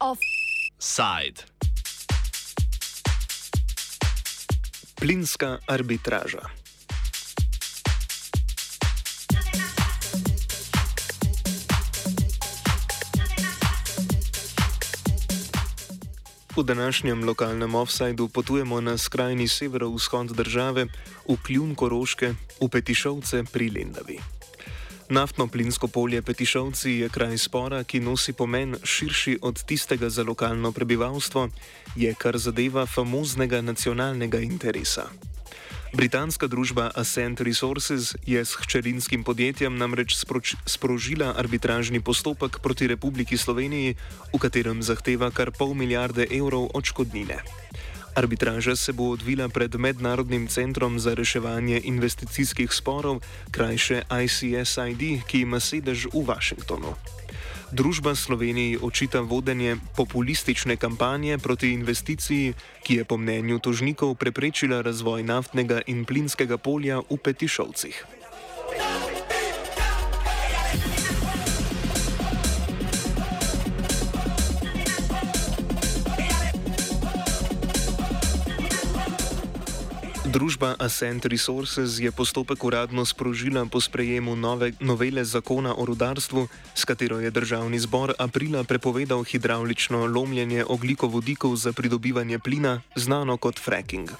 Offside. Plinska arbitraža. V današnjem lokalnem offsajdu potujemo na skrajni severovzhod države, v kljun Koroške, v Petišovce pri Lendavi. Naftno-plinsko polje Petišovci je kraj spora, ki nosi pomen širši od tistega za lokalno prebivalstvo, je kar zadeva famoznega nacionalnega interesa. Britanska družba Ascent Resources je s hčerinskim podjetjem namreč sproč, sprožila arbitražni postopek proti Republiki Sloveniji, v katerem zahteva kar pol milijarde evrov odškodnine. Arbitraža se bo odvila pred Mednarodnim centrom za reševanje investicijskih sporov, krajše ICSID, ki ima sedež v Washingtonu. Družba Sloveniji očita vodenje populistične kampanje proti investiciji, ki je po mnenju tožnikov preprečila razvoj naftnega in plinskega polja v Petišovcih. Družba Ascent Resources je postopek uradno sprožila po sprejemu nove novele zakona o rudarstvu, s katero je državni zbor aprila prepovedal hidravlično lomljenje oglikovodikov za pridobivanje plina, znano kot fracking.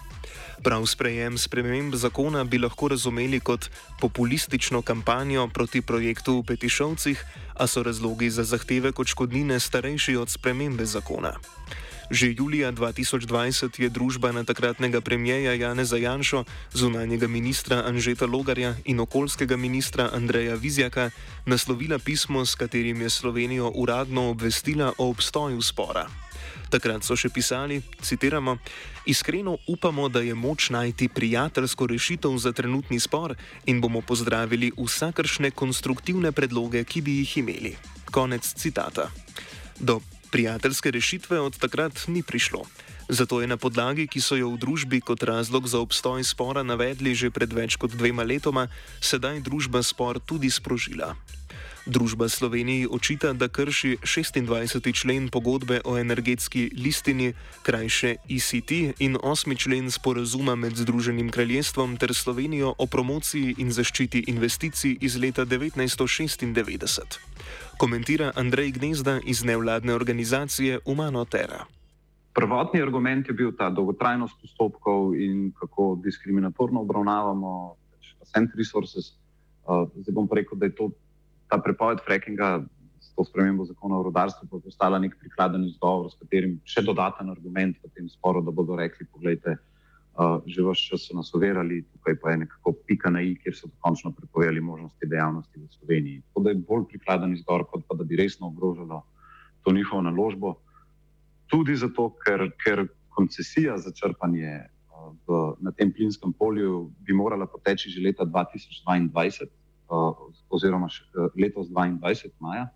Prav sprejem sprememb zakona bi lahko razumeli kot populistično kampanjo proti projektu v Petišovcih, a so razlogi za zahtevek odškodnine starejši od spremembe zakona. Že julija 2020 je družba na takratnega premijeja Janeza Janša, zunanjega ministra Anžeta Logarja in okoljskega ministra Andreja Vizjaka naslovila pismo, s katerim je Slovenijo uradno obvestila o obstoju spora. Takrat so še pisali, citiramo: Iskreno upamo, da je moč najti prijateljsko rešitev za trenutni spor in bomo pozdravili vsakršne konstruktivne predloge, ki bi jih imeli. Konec citata. Do Prijateljske rešitve od takrat ni prišlo. Zato je na podlagi, ki so jo v družbi kot razlog za obstoj spora navedli že pred več kot dvema letoma, sedaj družba spor tudi sprožila. Družba Sloveniji očita, da krši 26. člen pogodbe o energetski listini, krajše ECT, in 8. člen sporazuma med Združenim kraljestvom ter Slovenijo o promociji in zaščiti investicij iz leta 1996 komentira Andrej Gnezda iz nevladne organizacije Humano Terra. Prvotni argument je bil ta dolgotrajnost postopkov in kako diskriminatorno obravnavamo Ascent Resources. Uh, zdaj bom rekel, da je to, ta prepoved frackinga s to spremembo zakona o rodarstvu postala nek prikladen izgovor, s katerim še dodaten argument v tem sporu, da bodo rekli, pogledajte, že vse čas so nas uverjali, tukaj pa je nekako pika na i, kjer so dokončno prepovedali možnosti dejavnosti v Sloveniji. Tako da je bolj prikladen izgovor, kot pa da bi resno ogrožalo to njihovo naložbo. Tudi zato, ker, ker koncesija za črpanje v, na tem plinskem polju bi morala poteči že leta 2022, oziroma letos 2022, maja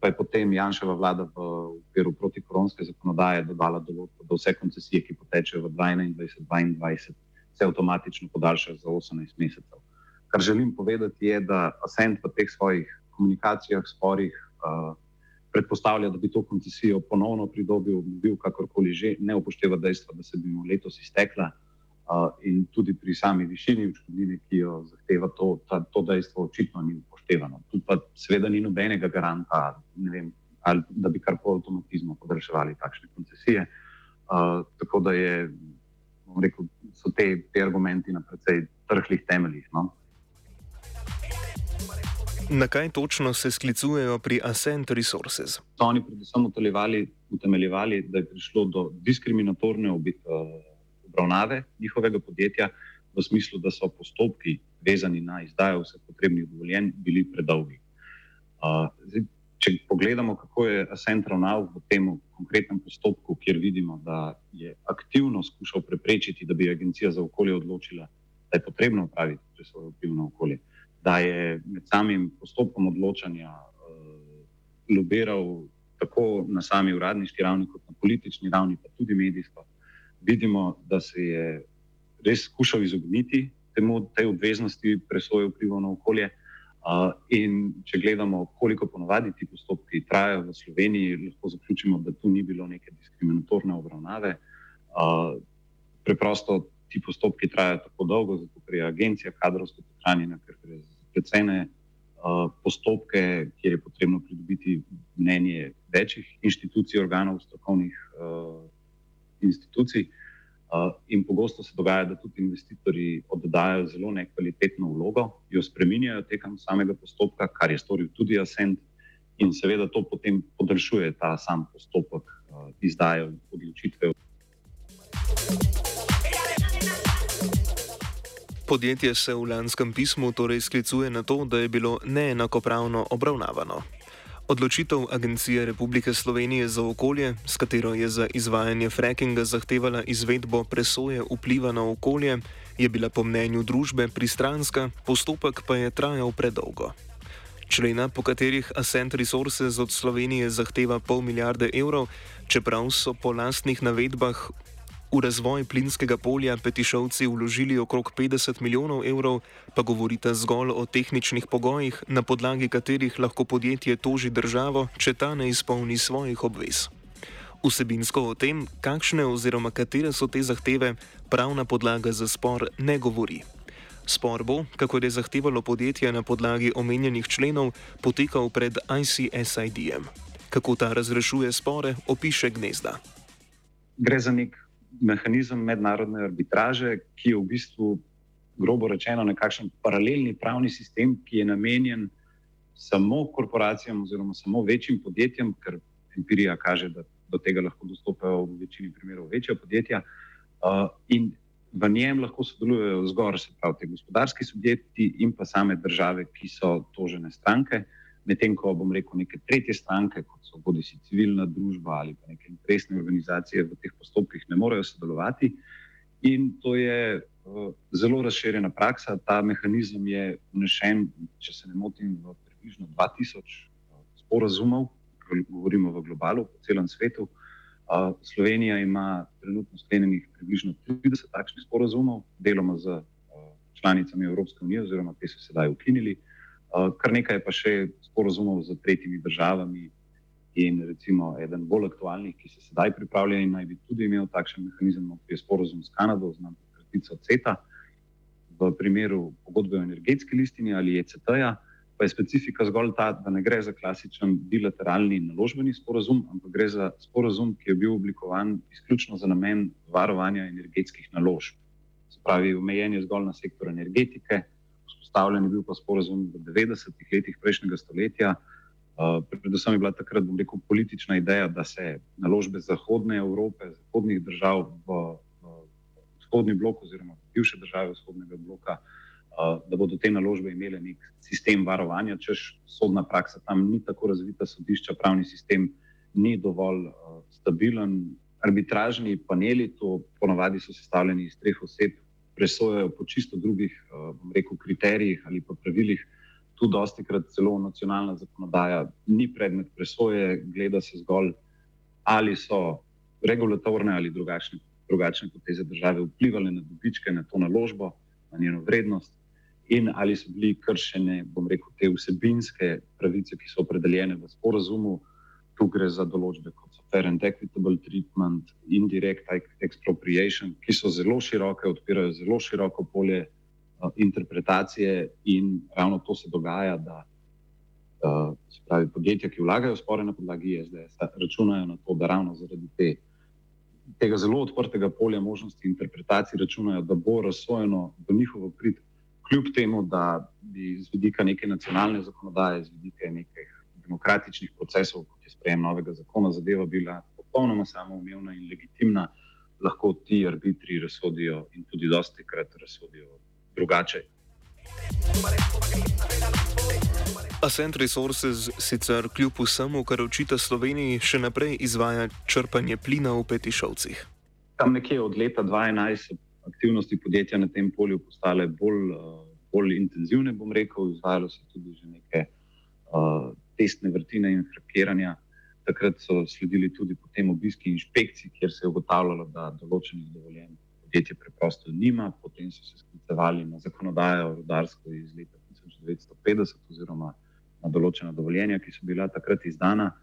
pa je potem Janševa vlada v okviru protikoronske zakonodaje dodala določbo, da vse koncesije, ki potečejo v 2021-2022, se avtomatično podaljšajo za 18 mesecev. Kar želim povedati, je, da Ascent v teh svojih komunikacijah, sporih predpostavlja, da bi to koncesijo ponovno pridobil, bil kakorkoli že, ne upošteva dejstva, da se bi mu letos iztekla. Uh, in tudi pri sami višini odškodnine, ki jo zahteva, to, ta, to dejstvo očitno ni upoštevano. Tu pa seveda ni nobenega garanta, vem, ali, da bi kar po avtomatizmu podaljševali takšne koncesije. Uh, tako da je, rekel, so te, te argumenti na precej trhlih temeljih. No? Na kaj točno se sklicujejo pri Ascent Resources? So oni predvsem utemeljevali, da je prišlo do diskriminatorne obravnave njihovega podjetja, v smislu, da so postopki vezani na izdajo vseh potrebnih dovoljenj, bili predolgi. Uh, če pogledamo, kako je Ascent ravnal v tem konkretnem postopku, kjer vidimo, da je aktivno skušal preprečiti, da bi Agencija za okolje odločila, da je potrebno upraviti presojo vpliv na okolje, da je med samim postopkom odločanja uh, lobiral tako na sami uradniški ravni, kot na politični ravni, pa tudi medijsko. Vidimo, da se je res skušal izogniti temu, tej obveznosti presoje vplivov na okolje. Uh, in če gledamo, koliko ponovadi ti postopki trajajo v Sloveniji, lahko zaključimo, da tu ni bilo neke diskriminatorne obravnave. Uh, preprosto ti postopki trajajo tako dolgo, zato ker je agencija kadrovsko prehranjena, ker gre za precejne uh, postopke, kjer je potrebno pridobiti mnenje večjih inštitucij, organov, strokovnih uh, institucij. In pogosto se dogaja, da tudi investitorji oddajo zelo nekvalitetno vlogo, jo spremenjajo tekom samega postopka, kar je storil tudi Ascent, in seveda to potem podaljšuje ta sam postopek izdaje odločitve. Podjetje se v lanskem pismu torej sklicuje na to, da je bilo neenakopravno obravnavano. Odločitev Agencije Republike Slovenije za okolje, s katero je za izvajanje frackinga zahtevala izvedbo presoje vpliva na okolje, je bila po mnenju družbe pristranska, postopek pa je trajal predolgo. Člena, po katerih Ascent Resources od Slovenije zahteva pol milijarde evrov, čeprav so po lastnih navedbah V razvoj plinskega polja petišovci vložili okrog 50 milijonov evrov, pa govorite zgolj o tehničnih pogojih, na podlagi katerih lahko podjetje toži državo, če ta ne izpolni svojih obvez. Vsebinsko o tem, kakšne oziroma katere so te zahteve, pravna podlaga za spor ne govori. Spor bo, kako je zahtevalo podjetje na podlagi omenjenih členov, potekal pred ICSID-jem. Kako ta razrešuje spore, opiše gnezda. Gre za nek mehanizem mednarodne arbitraže, ki je v bistvu, grobo rečeno, nekakšen paralelni pravni sistem, ki je namenjen samo korporacijam oziroma samo večjim podjetjem, ker empirija kaže, da do tega lahko dostopajo v večini primerov večja podjetja. Uh, in v njem lahko sodelujejo zgoraj, se pravi, te gospodarski subjekti in pa same države, ki so tožene stranke. Uh, medtem ko bom rekel neke tretje stranke, kot so bodi si civilna družba ali pa neke interesne organizacije v teh postopkih, ne morejo sodelovati. In to je uh, zelo razširjena praksa. Ta mehanizem je vnešen, če se ne motim, v približno 2000 uh, sporazumov, govorimo v globalu, po celem svetu. Uh, Slovenija ima trenutno sklenjenih približno 30 takšnih sporazumov, deloma z uh, članicami Evropske unije, oziroma te so sedaj ukinili. Uh, Eh, kar nekaj pa še sporozumov z tretjimi državami. In recimo eden bolj aktualnih, ki se sedaj pripravlja in naj bi tudi imel takšen mehanizem, je sporozum s Kanado, znam kratico CETA. V primeru pogodbe o energetski listini ali ECT-ja, pa je specifika zgolj ta, da ne gre za klasičen bilateralni naložbeni sporozum, ampak gre za sporozum, ki je bil oblikovan izključno za namen varovanja energetskih naložb. Se pravi, omejen je zgolj na sektor energetike vzpostavljen je bil pa sporozum v 90-ih letih prejšnjega stoletja. Uh, predvsem je bila takrat, bom rekel, politična ideja, da se naložbe Zahodne Evrope, zahodnih držav v, v vzhodni blok oziroma bivše države vzhodnega bloka, uh, da bodo te naložbe imele nek sistem varovanja, češ sodna praksa tam ni tako razvita, sodišča, pravni sistem ni dovolj uh, stabilen. Arbitražni paneli, to ponavadi so sestavljeni iz treh oseb, presojajo po čisto drugih eh, rekel, kriterijih ali pa pravilih. Tu dosti krat celo nacionalna zakonodaja ni predmet presoje, gleda se zgolj, ali so regulatorne ali drugačne, drugačne poteze države vplivali na dobičke, na to naložbo, na njeno vrednost, in ali so bili kršene, bom rekel, te vsebinske pravice, ki so opredeljene v sporazumu. Tu gre za določbe, kot so fair and equitable treatment, indirect expropriation, ki so zelo široke, odpirajo zelo široko polje uh, interpretacije, in ravno to se dogaja, da uh, se pravi, podjetja, ki vlagajo spore na podlagi SDS, računajo na to, da ravno zaradi te, tega zelo odprtega polja možnosti interpretacije računajo, da bo razsojeno do njihovo prid, kljub temu, da bi z vidika neke nacionalne zakonodaje, z vidika nekih demokratičnih procesov, kot je sprejem novega zakona, zadeva bila popolnoma samoumevna in legitimna, lahko ti arbitri razsodijo in tudi dosti krat razsodijo drugače. Ascent Resources sicer kljub vsemu, kar očita Sloveniji, še naprej izvaja črpanje plina v Petišovcih. Tam nekje od leta 2011 so aktivnosti podjetja na tem polju postale bolj, uh, bolj intenzivne, bom rekel, izvajalo se tudi že nekaj uh, testne vrtine in frakiranja. Takrat so sledili tudi potem obiski inšpekcij, kjer se je ugotavljalo, da določenih dovoljenj podjetje preprosto nima. Potem so se sklicevali na zakonodajo rudarsko iz leta 1950 oziroma na določena dovoljenja, ki so bila takrat izdana.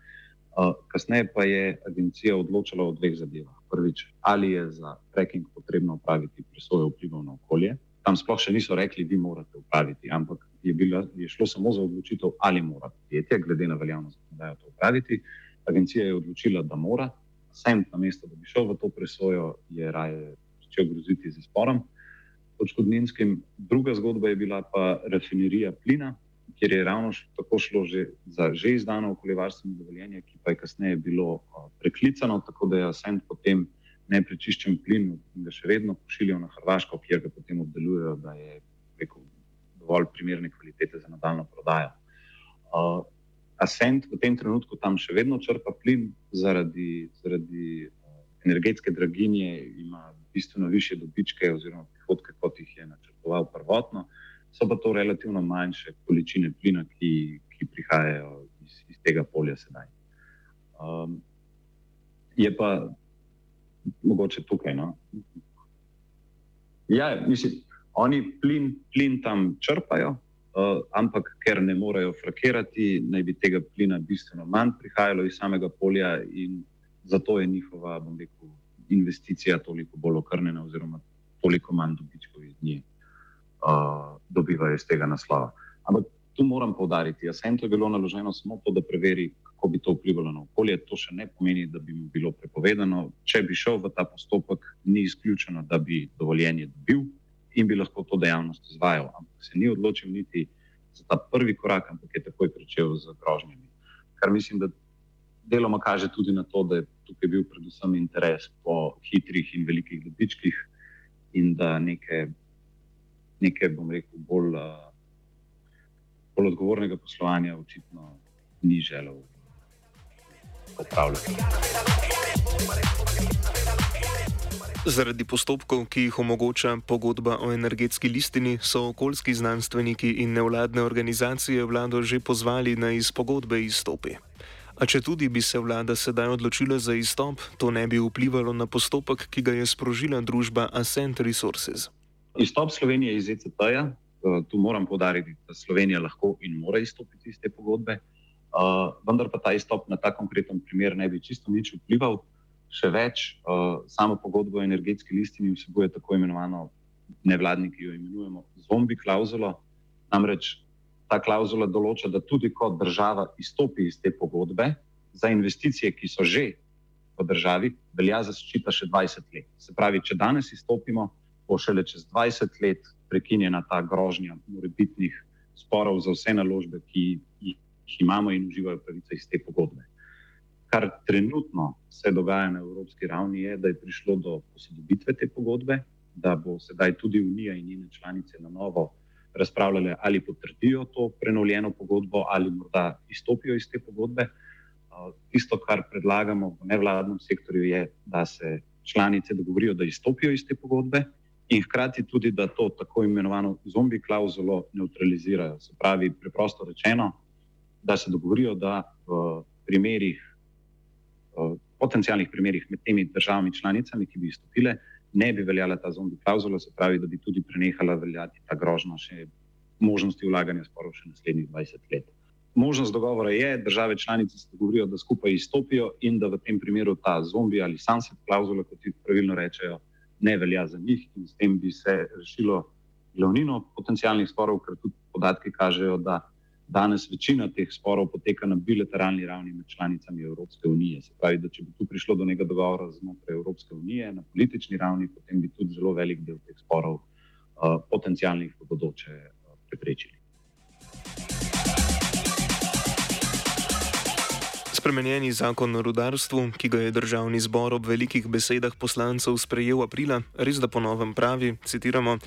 Kasneje pa je agencija odločala o dveh zadevah. Prvič, ali je za fracking potrebno upraviti presojo vplivov na okolje. Tam sploh še niso rekli, vi morate upraviti, ampak je, bila, je šlo samo za odločitev, ali mora podjetje, glede na veljavnost, da jo to upraviti. Agencija je odločila, da mora. Sem na mesto, da bi šel v to presojo, je raje začel groziti z. Odškodninskim. Druga zgodba je bila pa rafinerija plina, kjer je ravno tako šlo že za že izdano okoljevarstveno dovoljenje, ki pa je kasneje bilo preklicano, tako da je Ascent potem neprečiščen plin in ga še vedno pošiljajo na Hrvaško, kjer ga potem obdelujejo, da je rekel, dovolj primerne kvalitete za nadaljno prodajo. Uh, Ascent v tem trenutku tam še vedno črpa plin zaradi, zaradi uh, energetske draginje, ima bistveno više dobičke oziroma prihodke, kot jih je načrtoval prvotno. So pa to relativno manjše količine plina, ki, ki prihajajo iz, iz tega polja sedaj. Um, je pa mogoče tukaj. No? Ja, mislim, oni plin, plin tam črpajo, uh, ampak ker ne morejo frakirati, naj bi tega plina bistveno manj prihajalo iz samega polja, in zato je njihova rekel, investicija toliko bolj okrnjena, oziroma toliko manj dobičkov iz nje uh, dobivajo iz tega naslova. Ampak tu moram povdariti, da je bilo naloženo samo to, da preveri, kako bi to vplivalo na okolje. To še ne pomeni, da bi mu bilo prepovedano. Če bi šel v ta postopek, ni izključeno, da bi dovoljenje dobil in bi lahko to dejavnost izvajal. Ampak se ni odločil niti za ta prvi korak, ampak je takoj pričel z grožnjami. Kar mislim, da deloma kaže tudi na to, da je tukaj bil predvsem interes po hitrih in velikih dobičkih in da neke neke, bom rekel, bolj, bolj odgovornega poslovanja, očitno ni želel opravljati. Zaradi postopkov, ki jih omogoča pogodba o energetski listini, so okoljski znanstveniki in nevladne organizacije vlado že pozvali na iz pogodbe izstopi. A če tudi bi se vlada sedaj odločila za izstop, to ne bi vplivalo na postopek, ki ga je sprožila družba Ascent Resources. Izstop Slovenije iz ECT-ja, eh, tu moram podariti, da Slovenija lahko in mora izstopiti iz te pogodbe, uh, vendar pa ta izstop na ta konkreten primer ne bi čisto nič vplival. Še več, uh, samo pogodbo o energetski listini vsebuje tako imenovano nevladnik, ki jo imenujemo zombi klauzulo. Namreč ta klauzula določa, da tudi ko država izstopi iz te pogodbe, za investicije, ki so že v državi, velja zaščita še 20 let. Se pravi, če danes izstopimo, bo šele čez 20 let prekinjena ta grožnja morebitnih sporov za vse naložbe, ki jih imamo in uživajo pravice iz te pogodbe. Kar trenutno se dogaja na evropski ravni, je, da je prišlo do posodobitve te pogodbe, da bo sedaj tudi Unija in njene članice na novo razpravljale, ali potrdijo to prenovljeno pogodbo, ali morda izstopijo iz te pogodbe. Tisto, kar predlagamo v nevladnem sektorju, je, da se članice dogovorijo, da izstopijo iz te pogodbe in hkrati tudi, da to tako imenovano zombi klauzulo neutralizirajo. Se pravi, preprosto rečeno, da se dogovorijo, da v primerih, v potencijalnih primerih med temi državami članicami, ki bi izstopile, ne bi veljala ta zombi klauzula, se pravi, da bi tudi prenehala veljati ta grožnja še možnosti vlaganja sporov še naslednjih 20 let. Možnost dogovora je, države članice se dogovorijo, da skupaj izstopijo in da v tem primeru ta zombi ali sunset klauzula, kot jih pravilno rečejo, ne velja za njih in s tem bi se rešilo glavnino potencijalnih sporov, ker tudi podatki kažejo, da danes večina teh sporov poteka na bilateralni ravni med članicami Evropske unije. Se pravi, da če bi tu prišlo do nekega dogovora znotraj Evropske unije na politični ravni, potem bi tudi zelo velik del teh sporov uh, potencijalnih v bodoče uh, preprečili. Spremenjeni zakon o rudarstvu, ki ga je državni zbor ob velikih besedah poslancev sprejel aprila, res da ponovem pravi, citiramo,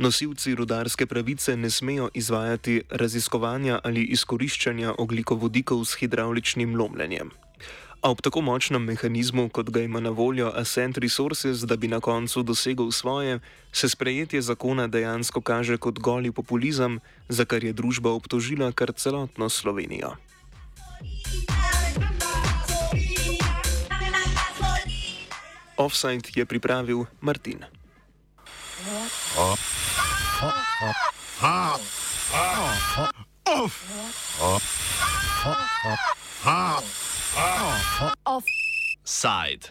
nosilci rudarske pravice ne smejo izvajati raziskovanja ali izkoriščanja oglikovodikov s hidravličnim lomljenjem. A ob tako močnem mehanizmu, kot ga ima na voljo Ascent Resources, da bi na koncu dosegel svoje, se sprejetje zakona dejansko kaže kot goli populizem, za kar je družba obtožila kar celotno Slovenijo. Offside je pripravil Martin. Offside.